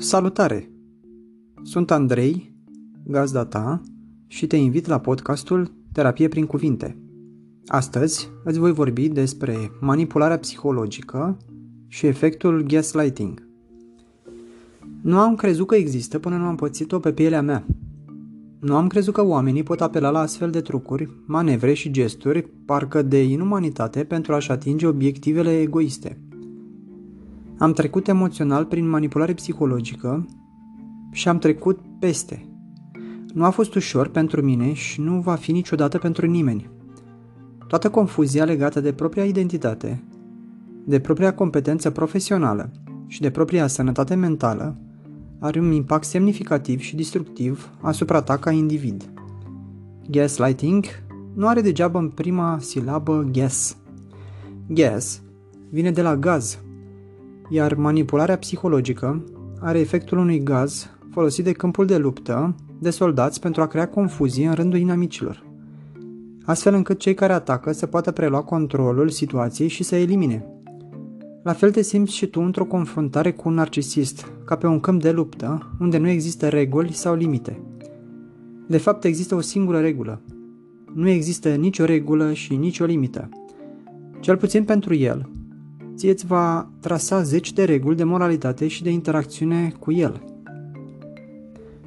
Salutare! Sunt Andrei, gazda ta, și te invit la podcastul Terapie prin cuvinte. Astăzi îți voi vorbi despre manipularea psihologică și efectul gaslighting. Nu am crezut că există până nu am pățit-o pe pielea mea. Nu am crezut că oamenii pot apela la astfel de trucuri, manevre și gesturi, parcă de inumanitate pentru a-și atinge obiectivele egoiste – am trecut emoțional prin manipulare psihologică și am trecut peste. Nu a fost ușor pentru mine și nu va fi niciodată pentru nimeni. Toată confuzia legată de propria identitate, de propria competență profesională și de propria sănătate mentală are un impact semnificativ și destructiv asupra ta ca individ. Gaslighting nu are degeaba în prima silabă gas. Gas vine de la gaz, iar manipularea psihologică are efectul unui gaz folosit de câmpul de luptă de soldați pentru a crea confuzie în rândul inamicilor, astfel încât cei care atacă să poată prelua controlul situației și să elimine. La fel te simți și tu într-o confruntare cu un narcisist, ca pe un câmp de luptă, unde nu există reguli sau limite. De fapt, există o singură regulă. Nu există nicio regulă și nicio limită. Cel puțin pentru el, ție îți va trasa zeci de reguli de moralitate și de interacțiune cu el.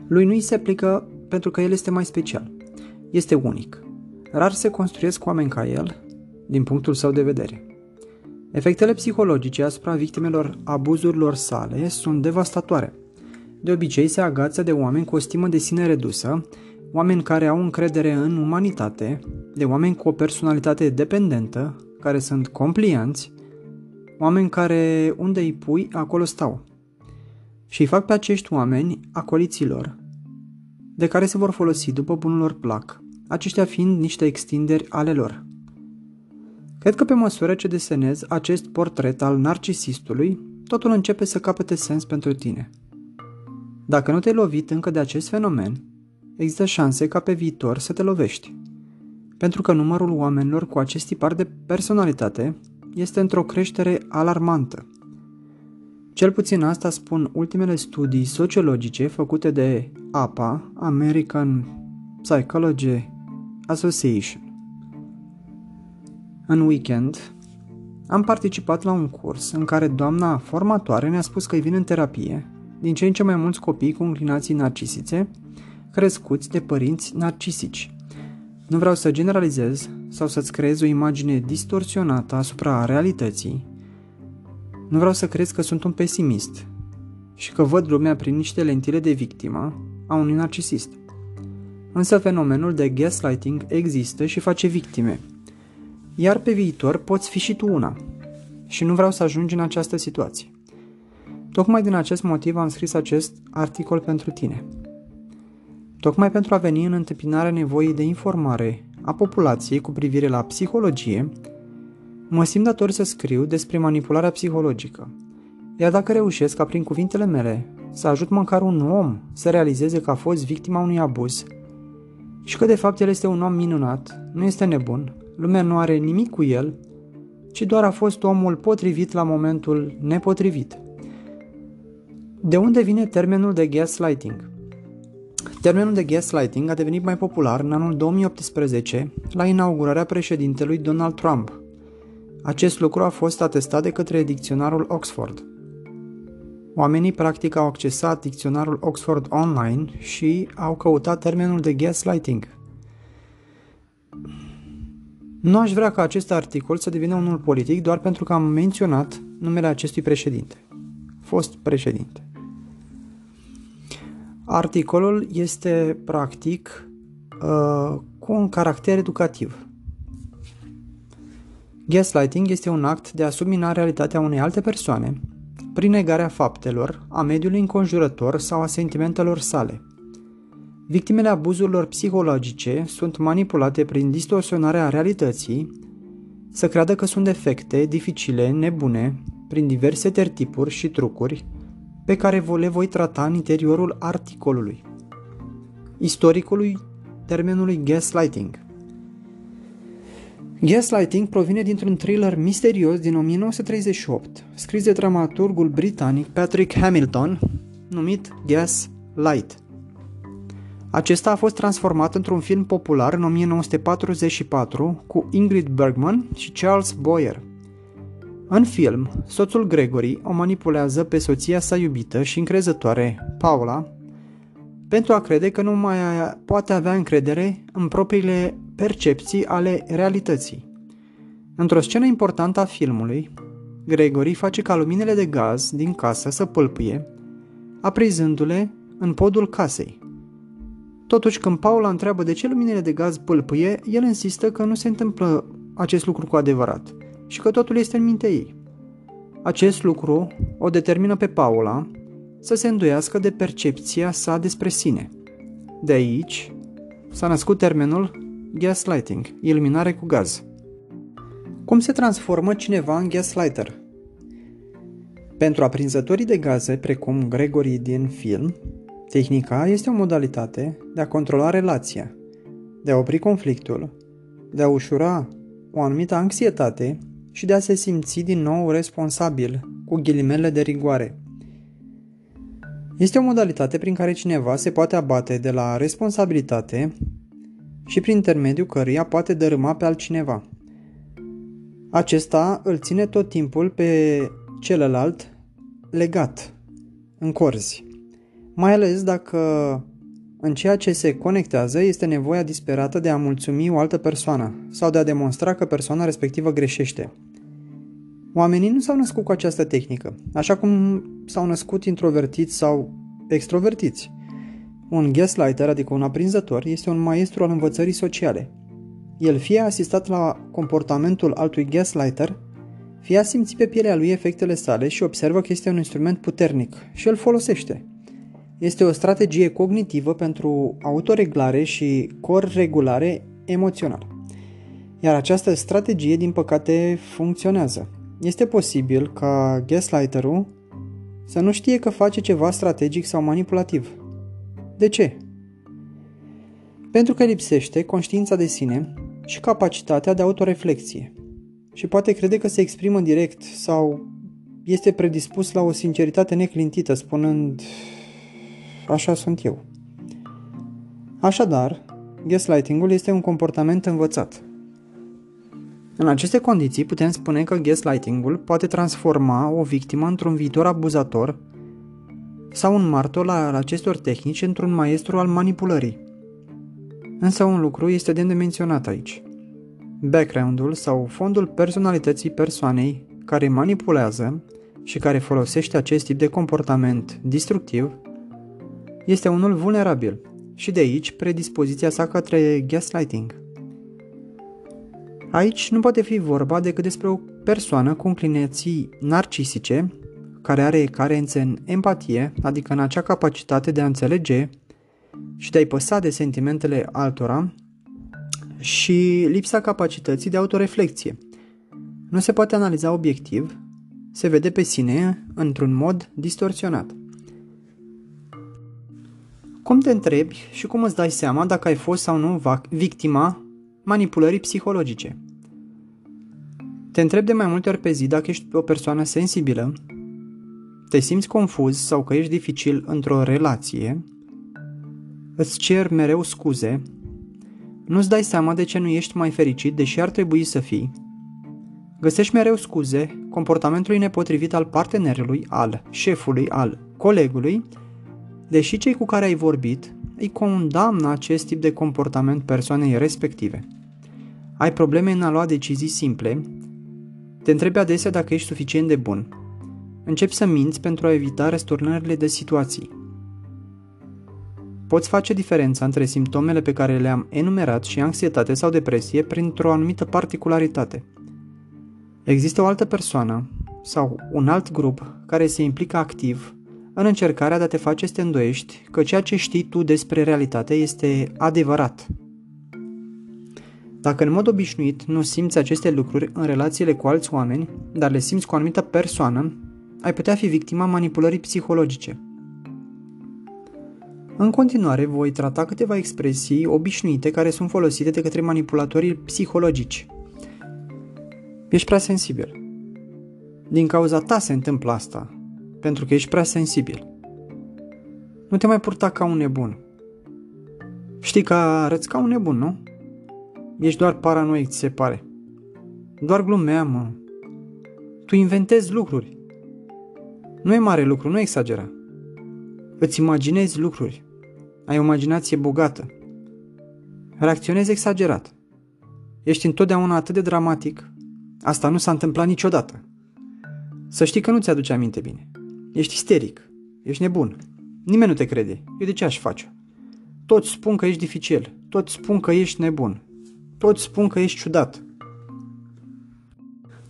Lui nu îi se aplică pentru că el este mai special. Este unic. Rar se construiesc oameni ca el, din punctul său de vedere. Efectele psihologice asupra victimelor abuzurilor sale sunt devastatoare. De obicei se agață de oameni cu o stimă de sine redusă, oameni care au încredere în umanitate, de oameni cu o personalitate dependentă, care sunt complianți, oameni care unde îi pui, acolo stau. Și îi fac pe acești oameni acoliților, de care se vor folosi după bunul lor plac, aceștia fiind niște extinderi ale lor. Cred că pe măsură ce desenez acest portret al narcisistului, totul începe să capete sens pentru tine. Dacă nu te-ai lovit încă de acest fenomen, există șanse ca pe viitor să te lovești. Pentru că numărul oamenilor cu acest tipar de personalitate este într-o creștere alarmantă. Cel puțin asta spun ultimele studii sociologice făcute de APA, American Psychology Association. În weekend am participat la un curs în care doamna formatoare ne-a spus că îi vin în terapie din ce în ce mai mulți copii cu inclinații narcisice crescuți de părinți narcisici. Nu vreau să generalizez sau să-ți creez o imagine distorsionată asupra realității. Nu vreau să crezi că sunt un pesimist și că văd lumea prin niște lentile de victimă a unui narcisist. Însă fenomenul de gaslighting există și face victime. Iar pe viitor poți fi și tu una. Și nu vreau să ajungi în această situație. Tocmai din acest motiv am scris acest articol pentru tine. Tocmai pentru a veni în întâmpinarea nevoii de informare a populației cu privire la psihologie, mă simt dator să scriu despre manipularea psihologică. Iar dacă reușesc ca prin cuvintele mele să ajut măcar un om să realizeze că a fost victima unui abuz și că de fapt el este un om minunat, nu este nebun, lumea nu are nimic cu el, ci doar a fost omul potrivit la momentul nepotrivit. De unde vine termenul de gaslighting? Termenul de gaslighting a devenit mai popular în anul 2018 la inaugurarea președintelui Donald Trump. Acest lucru a fost atestat de către dicționarul Oxford. Oamenii practic au accesat dicționarul Oxford online și au căutat termenul de gaslighting. Nu aș vrea ca acest articol să devină unul politic doar pentru că am menționat numele acestui președinte. Fost președinte. Articolul este practic uh, cu un caracter educativ. Gaslighting este un act de a submina realitatea unei alte persoane prin negarea faptelor, a mediului înconjurător sau a sentimentelor sale. Victimele abuzurilor psihologice sunt manipulate prin distorsionarea realității să creadă că sunt defecte, dificile, nebune, prin diverse tertipuri și trucuri, pe care le voi trata în interiorul articolului. Istoricului termenului gaslighting. Gaslighting provine dintr-un thriller misterios din 1938, scris de dramaturgul britanic Patrick Hamilton, numit Gas Light. Acesta a fost transformat într-un film popular în 1944 cu Ingrid Bergman și Charles Boyer. În film, soțul Gregory o manipulează pe soția sa iubită și încrezătoare, Paula, pentru a crede că nu mai poate avea încredere în propriile percepții ale realității. Într-o scenă importantă a filmului, Gregory face ca luminile de gaz din casă să pâlpâie, aprinzându-le în podul casei. Totuși, când Paula întreabă de ce luminile de gaz pâlpâie, el insistă că nu se întâmplă acest lucru cu adevărat și că totul este în mintea ei. Acest lucru o determină pe Paula să se îndoiască de percepția sa despre sine. De aici s-a născut termenul gaslighting, iluminare cu gaz. Cum se transformă cineva în gaslighter? Pentru aprinzătorii de gaze, precum Gregory din film, tehnica este o modalitate de a controla relația, de a opri conflictul, de a ușura o anumită anxietate și de a se simți din nou responsabil, cu ghilimele de rigoare. Este o modalitate prin care cineva se poate abate de la responsabilitate și prin intermediul căruia poate dărâma pe altcineva. Acesta îl ține tot timpul pe celălalt legat, în corzi, mai ales dacă în ceea ce se conectează este nevoia disperată de a mulțumi o altă persoană sau de a demonstra că persoana respectivă greșește. Oamenii nu s-au născut cu această tehnică, așa cum s-au născut introvertiți sau extrovertiți. Un gaslighter, adică un aprinzător, este un maestru al învățării sociale. El fie a asistat la comportamentul altui gaslighter, fie a simțit pe pielea lui efectele sale și observă că este un instrument puternic și îl folosește. Este o strategie cognitivă pentru autoreglare și corregulare emoțională. Iar această strategie, din păcate, funcționează. Este posibil ca gaslighterul să nu știe că face ceva strategic sau manipulativ. De ce? Pentru că lipsește conștiința de sine și capacitatea de autoreflexie. Și poate crede că se exprimă direct sau este predispus la o sinceritate neclintită, spunând așa sunt eu. Așadar, gaslightingul este un comportament învățat. În aceste condiții putem spune că gaslightingul poate transforma o victimă într-un viitor abuzator sau un martor al acestor tehnici într-un maestru al manipulării. Însă un lucru este de menționat aici. Background-ul sau fondul personalității persoanei care manipulează și care folosește acest tip de comportament destructiv este unul vulnerabil și de aici predispoziția sa către gaslighting. Aici nu poate fi vorba decât despre o persoană cu înclinații narcisice, care are carențe în empatie, adică în acea capacitate de a înțelege și de a-i păsa de sentimentele altora, și lipsa capacității de autoreflexie. Nu se poate analiza obiectiv, se vede pe sine într-un mod distorsionat. Cum te întrebi și cum îți dai seama dacă ai fost sau nu victima manipulării psihologice? Te întrebi de mai multe ori pe zi dacă ești o persoană sensibilă, te simți confuz sau că ești dificil într-o relație, îți cer mereu scuze, nu-ți dai seama de ce nu ești mai fericit, deși ar trebui să fii, găsești mereu scuze comportamentului nepotrivit al partenerului, al șefului, al colegului deși cei cu care ai vorbit îi condamnă acest tip de comportament persoanei respective. Ai probleme în a lua decizii simple, te întrebi adesea dacă ești suficient de bun. Începi să minți pentru a evita răsturnările de situații. Poți face diferența între simptomele pe care le-am enumerat și anxietate sau depresie printr-o anumită particularitate. Există o altă persoană sau un alt grup care se implică activ în încercarea de a te face să te îndoiești că ceea ce știi tu despre realitate este adevărat. Dacă în mod obișnuit nu simți aceste lucruri în relațiile cu alți oameni, dar le simți cu o anumită persoană, ai putea fi victima manipulării psihologice. În continuare, voi trata câteva expresii obișnuite care sunt folosite de către manipulatorii psihologici. Ești prea sensibil. Din cauza ta se întâmplă asta, pentru că ești prea sensibil. Nu te mai purta ca un nebun. Știi că arăți ca un nebun, nu? Ești doar paranoic, ți se pare. Doar glumeam, mă. Tu inventezi lucruri. Nu e mare lucru, nu exagera. Îți imaginezi lucruri. Ai o imaginație bogată. Reacționezi exagerat. Ești întotdeauna atât de dramatic. Asta nu s-a întâmplat niciodată. Să știi că nu ți-aduce aminte bine. Ești isteric. Ești nebun. Nimeni nu te crede. Eu de ce aș face? Toți spun că ești dificil. Toți spun că ești nebun. Toți spun că ești ciudat.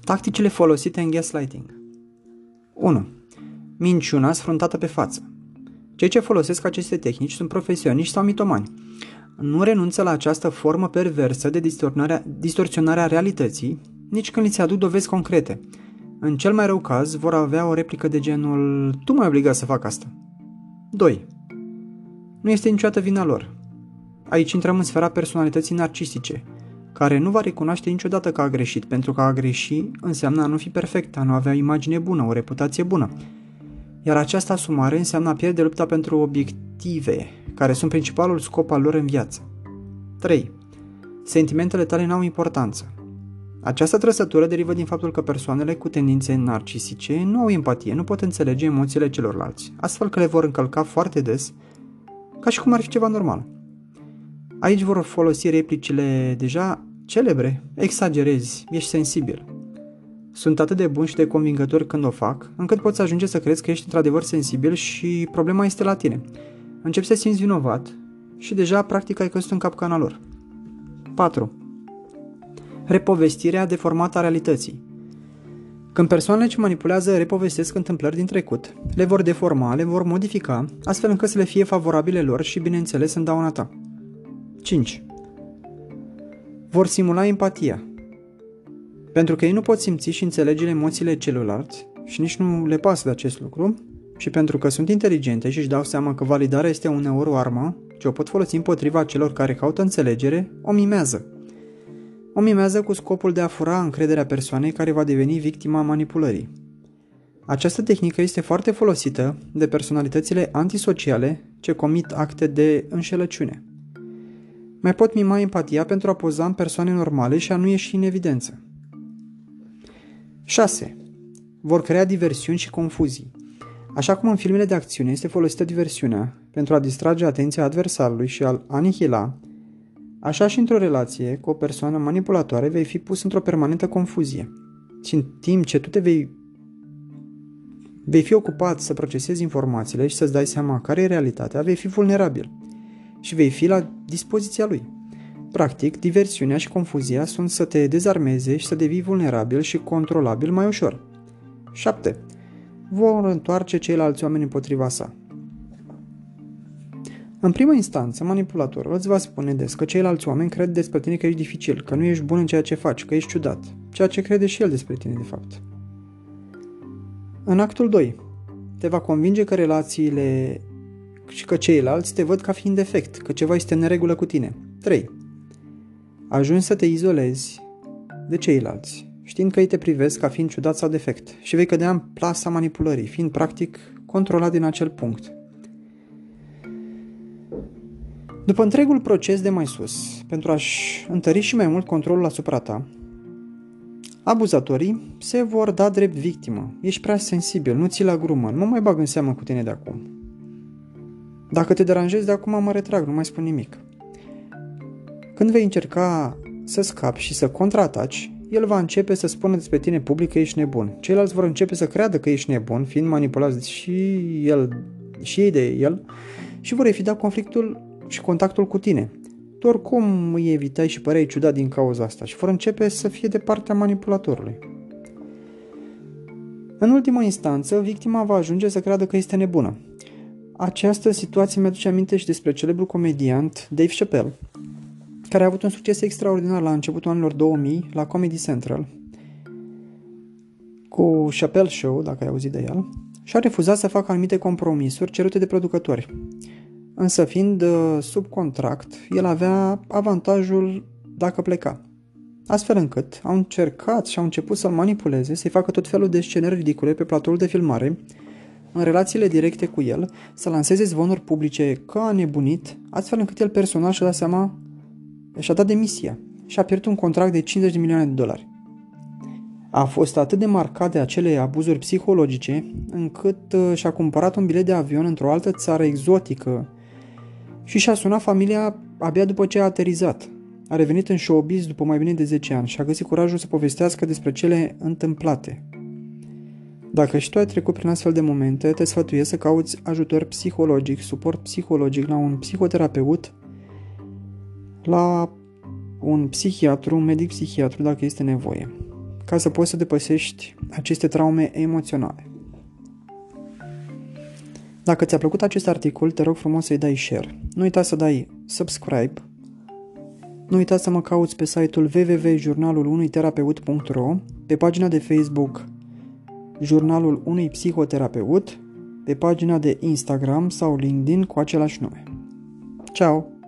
Tacticile folosite în gaslighting 1. Minciuna sfruntată pe față. Cei ce folosesc aceste tehnici sunt profesioniști sau mitomani. Nu renunță la această formă perversă de distorsionare a realității, nici când li se aduc dovezi concrete. În cel mai rău caz, vor avea o replică de genul Tu m-ai obligat să fac asta. 2. Nu este niciodată vina lor. Aici intrăm în sfera personalității narcisice, care nu va recunoaște niciodată că a greșit, pentru că a greși înseamnă a nu fi perfect, a nu avea o imagine bună, o reputație bună. Iar această asumare înseamnă a pierde lupta pentru obiective, care sunt principalul scop al lor în viață. 3. Sentimentele tale n-au importanță. Această trăsătură derivă din faptul că persoanele cu tendințe narcisice nu au empatie, nu pot înțelege emoțiile celorlalți, astfel că le vor încălca foarte des, ca și cum ar fi ceva normal. Aici vor folosi replicile deja celebre, exagerezi, ești sensibil. Sunt atât de bun și de convingători când o fac, încât poți ajunge să crezi că ești într-adevăr sensibil și problema este la tine. Începi să simți vinovat și deja practic ai căzut în capcana lor. 4. Repovestirea deformată a realității. Când persoanele ce manipulează repovestesc întâmplări din trecut, le vor deforma, le vor modifica, astfel încât să le fie favorabile lor și, bineînțeles, în dauna ta. 5. Vor simula empatia. Pentru că ei nu pot simți și înțelege emoțiile celorlalți și nici nu le pasă de acest lucru, și pentru că sunt inteligente și își dau seama că validarea este uneori o armă ce o pot folosi împotriva celor care caută înțelegere, o mimează. O mimează cu scopul de a fura încrederea persoanei care va deveni victima manipulării. Această tehnică este foarte folosită de personalitățile antisociale ce comit acte de înșelăciune. Mai pot mima empatia pentru a poza în persoane normale și a nu ieși în evidență. 6. Vor crea diversiuni și confuzii. Așa cum în filmele de acțiune este folosită diversiunea pentru a distrage atenția adversarului și a-l anihila, așa și într-o relație cu o persoană manipulatoare vei fi pus într-o permanentă confuzie. Și în timp ce tu te vei, vei fi ocupat să procesezi informațiile și să-ți dai seama care e realitatea, vei fi vulnerabil și vei fi la dispoziția lui. Practic, diversiunea și confuzia sunt să te dezarmeze și să devii vulnerabil și controlabil mai ușor. 7. Vor întoarce ceilalți oameni împotriva sa. În primă instanță, manipulatorul îți va spune des că ceilalți oameni cred despre tine că ești dificil, că nu ești bun în ceea ce faci, că ești ciudat, ceea ce crede și el despre tine de fapt. În actul 2, te va convinge că relațiile și că ceilalți te văd ca fiind defect, că ceva este în neregulă cu tine. 3. Ajungi să te izolezi de ceilalți, știind că ei te privesc ca fiind ciudat sau defect și vei cădea în plasa manipulării, fiind practic controlat din acel punct. După întregul proces de mai sus, pentru a-și întări și mai mult controlul asupra ta, abuzatorii se vor da drept victimă. Ești prea sensibil, nu ți la grumă, nu mai bag în seamă cu tine de acum. Dacă te deranjezi de acum, mă retrag, nu mai spun nimic. Când vei încerca să scapi și să contraataci, el va începe să spună despre tine public că ești nebun. Ceilalți vor începe să creadă că ești nebun, fiind manipulați și el și ei de el și vor evita conflictul și contactul cu tine. Tu oricum îi evitai și păreai ciudat din cauza asta și vor începe să fie de partea manipulatorului. În ultima instanță, victima va ajunge să creadă că este nebună. Această situație mi-aduce aminte și despre celebrul comediant Dave Chappelle, care a avut un succes extraordinar la începutul anilor 2000 la Comedy Central cu Chappelle Show, dacă ai auzit de el, și a refuzat să facă anumite compromisuri cerute de producători. Însă fiind uh, sub contract, el avea avantajul dacă pleca. Astfel încât au încercat și au început să-l manipuleze, să-i facă tot felul de scenări ridicule pe platoul de filmare, în relațiile directe cu el, să lanseze zvonuri publice ca nebunit, astfel încât el personal și-a dat seama, și-a dat demisia și a pierdut un contract de 50 de milioane de dolari. A fost atât de marcat de acele abuzuri psihologice, încât uh, și-a cumpărat un bilet de avion într-o altă țară exotică și și-a sunat familia abia după ce a aterizat. A revenit în showbiz după mai bine de 10 ani și a găsit curajul să povestească despre cele întâmplate. Dacă și tu ai trecut prin astfel de momente, te sfătuiesc să cauți ajutor psihologic, suport psihologic la un psihoterapeut, la un psihiatru, un medic psihiatru dacă este nevoie, ca să poți să depăsești aceste traume emoționale. Dacă ți-a plăcut acest articol, te rog frumos să-i dai share. Nu uita să dai subscribe. Nu uita să mă cauți pe site-ul www.jurnalul pe pagina de Facebook Jurnalul unui psihoterapeut, pe pagina de Instagram sau LinkedIn cu același nume. Ciao!